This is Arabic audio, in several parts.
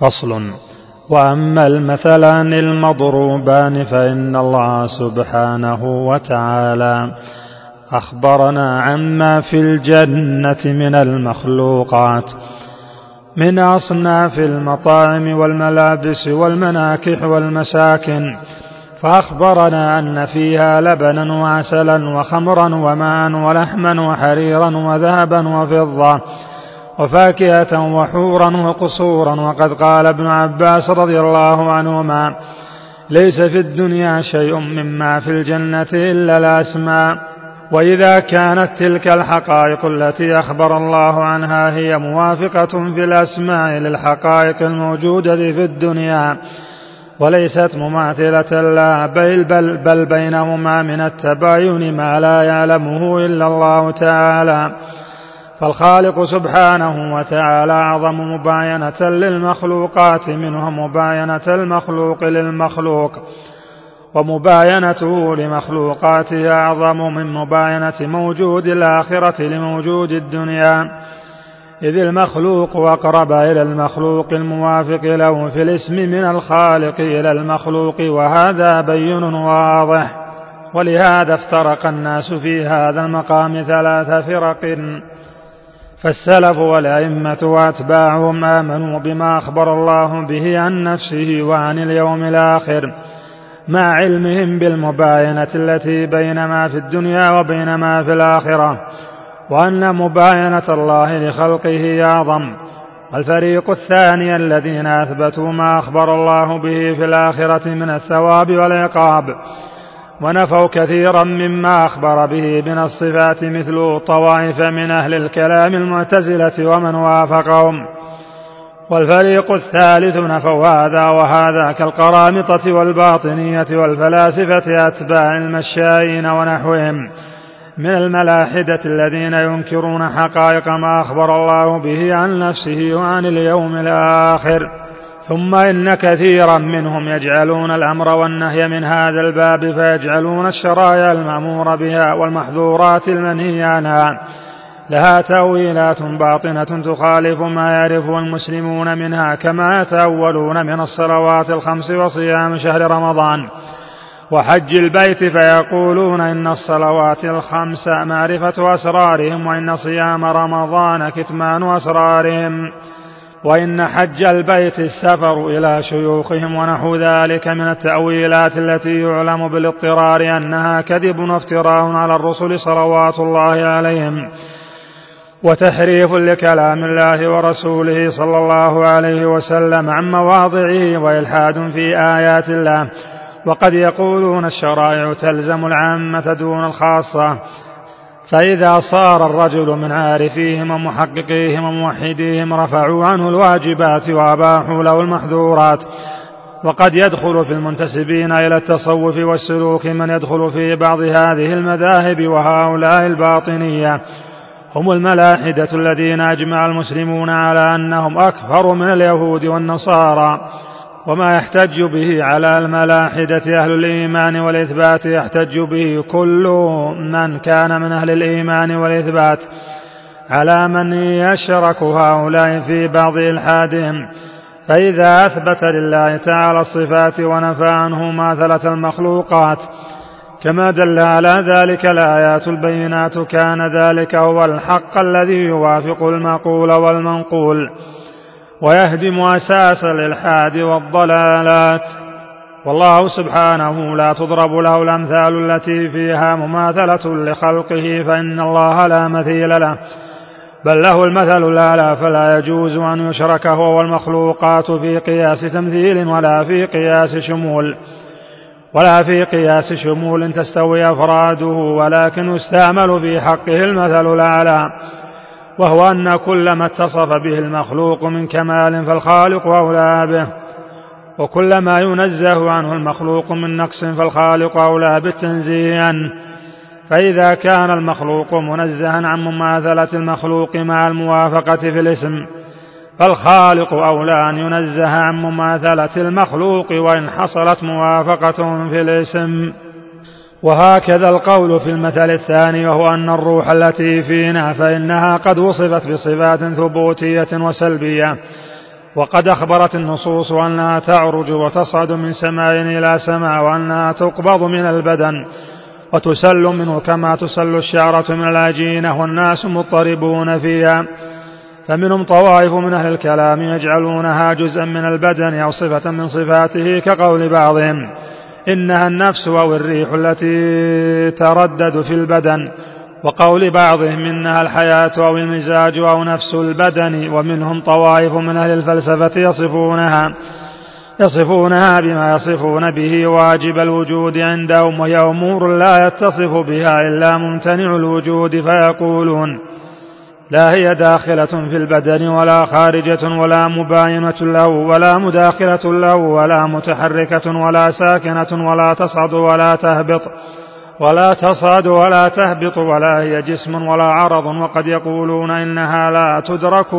فصل. وأما المثلان المضروبان فإن الله سبحانه وتعالى أخبرنا عما في الجنة من المخلوقات من أصناف المطاعم والملابس والمناكح والمساكن فأخبرنا أن فيها لبنا وعسلا وخمرا وماء ولحما وحريرا وذهبا وفضة وفاكهة وحورا وقصورا. وقد قال ابن عباس رضي الله عنهما ليس في الدنيا شيء مما في الجنة إلا الأسماء. وإذا كانت تلك الحقائق التي أخبر الله عنها هي موافقة في الأسماء للحقائق الموجودة في الدنيا وليست مماثلة لا. بل, بل, بل بينهما من التباين ما لا يعلمه إلا الله تعالى. فالخالق سبحانه وتعالى أعظم مباينة للمخلوقات منه مباينة المخلوق للمخلوق ومباينته لمخلوقاته أعظم من مباينة موجود الآخرة لموجود الدنيا. إذ المخلوق أقرب إلى المخلوق الموافق له في الاسم من الخالق إلى المخلوق وهذا بين واضح. ولهذا افترق الناس في هذا المقام ثلاث فرق. فالسلف والأئمة وأتباعهم آمنوا بما أخبر الله به عن نفسه وعن اليوم الآخر مع علمهم بالمباينة التي بين ما في الدنيا وبين ما في الآخرة وأن مباينة الله لخلقه أعظم. والفريق الثاني الذين أثبتوا ما أخبر الله به في الآخرة من الثواب والعقاب ونفوا كثيرا مما أخبر به من الصفات مثل طوائف من أهل الكلام المعتزلة ومن وافقهم. والفريق الثالث نفوا هذا وهذا كالقرامطة والباطنية والفلاسفة أتباع المشائين ونحوهم من الملاحدة الذين ينكرون حقائق ما أخبر الله به عن نفسه وعن اليوم الآخر. ثم إن كثيرا منهم يجعلون الأمر والنهي من هذا الباب فيجعلون الشرايع المأمور بها والمحظورات المنهي عنها لها تأويلات باطنة تخالف ما يعرفه المسلمون منها كما يتأولون من الصلوات الخمس وصيام شهر رمضان وحج البيت فيقولون إن الصلوات الخمس معرفة أسرارهم وإن صيام رمضان كتمان أسرارهم. وإن حج البيت السفر إلى شيوخهم ونحو ذلك من التأويلات التي يعلم بالاضطرار أنها كذب وافتراء على الرسل صلوات الله عليهم وتحريف لكلام الله ورسوله صلى الله عليه وسلم عن مواضعه وإلحاد في آيات الله. وقد يقولون الشرائع تلزم العامة دون الخاصة. فإذا صار الرجل من عارفيهم ومحققيهم وموحديهم رفعوا عنه الواجبات وأباحوا له المحظورات وقد يدخل في المنتسبين إلى التصوف والسلوك من يدخل في بعض هذه المذاهب وهؤلاء الباطنية. هم الملاحدة الذين أجمع المسلمون على أنهم أكثر من اليهود والنصارى. وما يحتج به على الملاحدة أهل الإيمان والإثبات يحتج به كل من كان من أهل الإيمان والإثبات على من يشرك هؤلاء في بعض إلحادهم فإذا أثبت لله تعالى الصفات ونفى عنه ماثلة المخلوقات كما دل على ذلك الآيات البينات كان ذلك هو الحق الذي يوافق المقول والمنقول. ويهدم أساس الإلحاد والضلالات. والله سبحانه لا تضرب له الأمثال التي فيها مماثلة لخلقه فإن الله لا مثيل له. بل له المثل الأعلى فلا يجوز أن يشرك هو والمخلوقات في قياس تمثيل ولا في قياس شمول. ولا في قياس شمول تستوي أفراده ولكن يستعمل في حقه المثل الأعلى. وهو أن كل ما اتصف به المخلوق من كمال فالخالق أولى به وكل ما ينزه عنه المخلوق من نقص فالخالق أولى بالتنزيه عنه فإذا كان المخلوق منزها عن مماثلة المخلوق مع الموافقة في الاسم فالخالق أولى أن ينزه عن مماثلة المخلوق وإن حصلت موافقة في الاسم. وهكذا القول في المثل الثاني وهو أن الروح التي فينا فإنها قد وصفت بصفات ثبوتية وسلبية. وقد أخبرت النصوص أنها تعرج وتصعد من سماء إلى سماء وأنها تقبض من البدن وتسل منه كما تسل الشعرة من العجينة والناس مضطربون فيها. فمنهم طوائف من أهل الكلام يجعلونها جزءا من البدن أو صفة من صفاته كقول بعضهم. إنها النفس أو الريح التي تردد في البدن. وقول بعضهم إنها الحياة أو المزاج أو نفس البدن ومنهم طوائف من أهل الفلسفة يصفونها يصفونها بما يصفون به واجب الوجود عندهم وهي أمور لا يتصف بها إلا ممتنع الوجود فيقولون لا هي داخلة في البدن ولا خارجة ولا مباينة له ولا مداخلة له ولا متحركة ولا ساكنة ولا تصعد ولا تهبط ولا تصعد ولا تهبط ولا هي جسم ولا عرض وقد يقولون إنها لا تدرك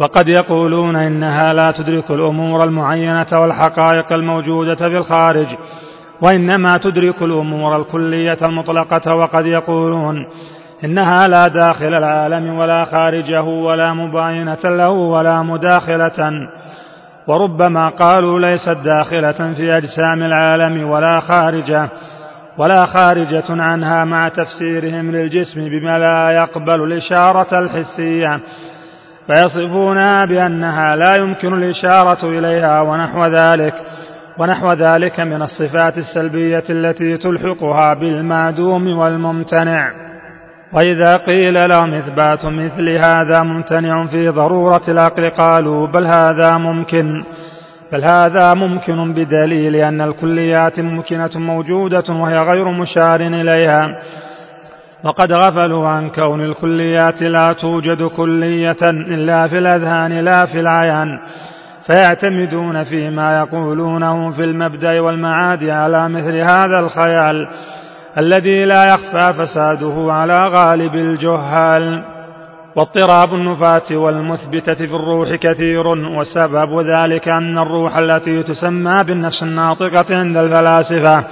وقد يقولون إنها لا تدرك الأمور المعينة والحقائق الموجودة في الخارج وإنما تدرك الأمور الكلية المطلقة وقد يقولون إنها لا داخل العالم ولا خارجه ولا مباينة له ولا مداخلة. وربما قالوا ليست داخلة في أجسام العالم ولا خارجة ولا خارجة عنها مع تفسيرهم للجسم بما لا يقبل الإشارة الحسية. فيصفونها بأنها لا يمكن الإشارة إليها ونحو ذلك ونحو ذلك من الصفات السلبية التي تلحقها بالمعدوم والممتنع. وإذا قيل لهم إثبات مثل هذا ممتنع في ضرورة العقل قالوا بل هذا ممكن بل هذا ممكن بدليل أن الكليات ممكنة موجودة وهي غير مشار إليها. وقد غفلوا عن كون الكليات لا توجد كلية إلا في الأذهان لا في العيان فيعتمدون فيما يقولونه في المبدأ والمعاد على مثل هذا الخيال. الذي لا يخفى فساده على غالب الجهال. واضطراب النفاة والمثبتة في الروح كثير وسبب ذلك أن الروح التي تسمى بالنفس الناطقة عند الفلاسفة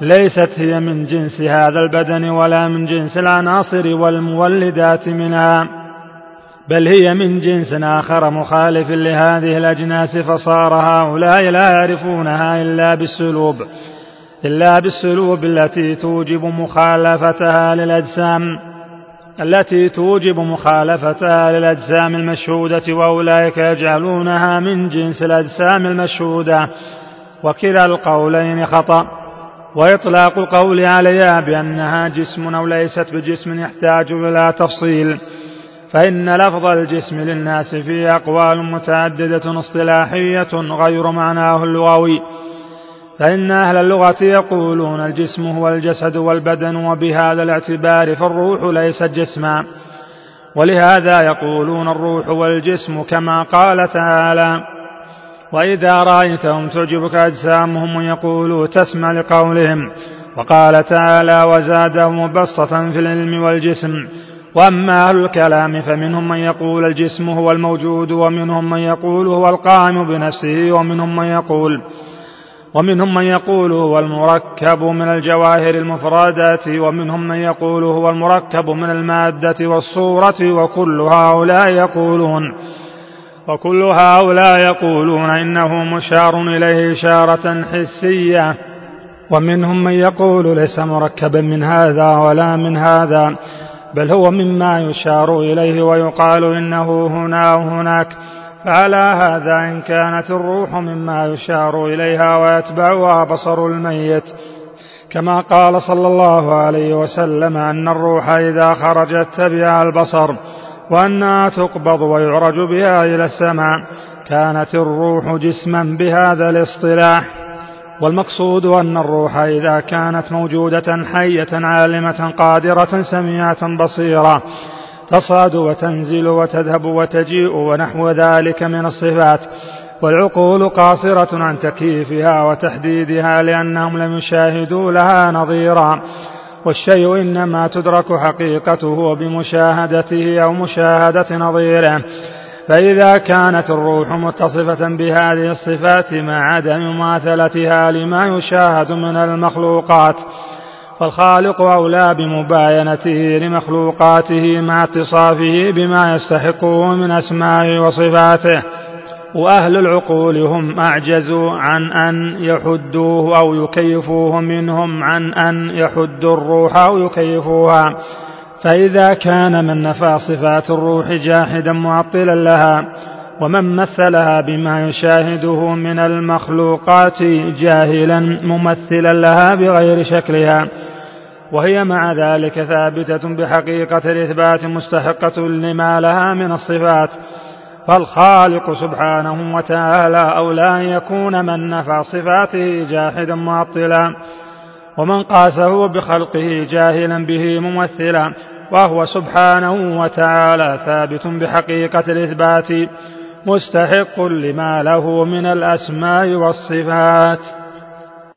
ليست هي من جنس هذا البدن ولا من جنس العناصر والمولدات منها بل هي من جنس آخر مخالف لهذه الأجناس فصار هؤلاء لا يعرفونها إلا بالسلوب. إلا بالسلوب التي توجب مخالفتها للأجسام التي توجب مخالفتها للأجسام المشهودة وأولئك يجعلونها من جنس الأجسام المشهودة. وكلا القولين خطأ. وإطلاق القول عليها بأنها جسم أو ليست بجسم يحتاج إلى تفصيل. فإن لفظ الجسم للناس فيه أقوال متعددة اصطلاحية غير معناه اللغوي. فإن أهل اللغة يقولون الجسم هو الجسد والبدن وبهذا الاعتبار فالروح ليست جسما. ولهذا يقولون الروح والجسم كما قال تعالى وإذا رأيتهم تعجبك أجسامهم ويقولوا تسمع لقولهم. وقال تعالى وزادهم مبسطا في العلم والجسم. وأما أهل الكلام فمنهم من يقول الجسم هو الموجود ومنهم من يقول هو القائم بنفسه ومنهم من يقول ومنهم من يقول هو المركب من الجواهر المفردات ومنهم من يقول هو المركب من المادة والصورة وكل هؤلاء يقولون وكل هؤلاء يقولون إنه مشار إليه إشارة حسية. ومنهم من يقول ليس مركبا من هذا ولا من هذا بل هو مما يشار إليه ويقال إنه هنا وهناك. فعلى هذا إن كانت الروح مما يشار إليها ويتبعها بصر الميت. كما قال صلى الله عليه وسلم أن الروح إذا خرجت تبع البصر وأنها تقبض ويعرج بها إلى السماء. كانت الروح جسما بهذا الاصطلاح. والمقصود أن الروح إذا كانت موجودة حية عالمة قادرة سميعة بصيرة. تصعد وتنزل وتذهب وتجيء ونحو ذلك من الصفات والعقول قاصرة عن تكييفها وتحديدها لأنهم لم يشاهدوا لها نظيرا والشيء إنما تدرك حقيقته بمشاهدته أو مشاهدة نظيره. فإذا كانت الروح متصفة بهذه الصفات مع عدم مماثلتها لما يشاهد من المخلوقات فالخالق أولى بمباينته لمخلوقاته مع اتصافه بما يستحقه من أسمائه وصفاته. وأهل العقول هم أعجزوا عن أن يحدوه أو يكيفوه منهم عن أن يحدوا الروح أو يكيفوها. فإذا كان من نفى صفات الروح جاحدا معطلا لها ومن مثلها بما يشاهده من المخلوقات جاهلا ممثلا لها بغير شكلها. وهي مع ذلك ثابتة بحقيقة الإثبات مستحقة لما لها من الصفات. فالخالق سبحانه وتعالى أولى أن يكون من نفى صفاته جاحدا معطلا. ومن قاسه بخلقه جاهلا به ممثلا. وهو سبحانه وتعالى ثابت بحقيقة الإثبات. مستحق لما له من الأسماء والصفات.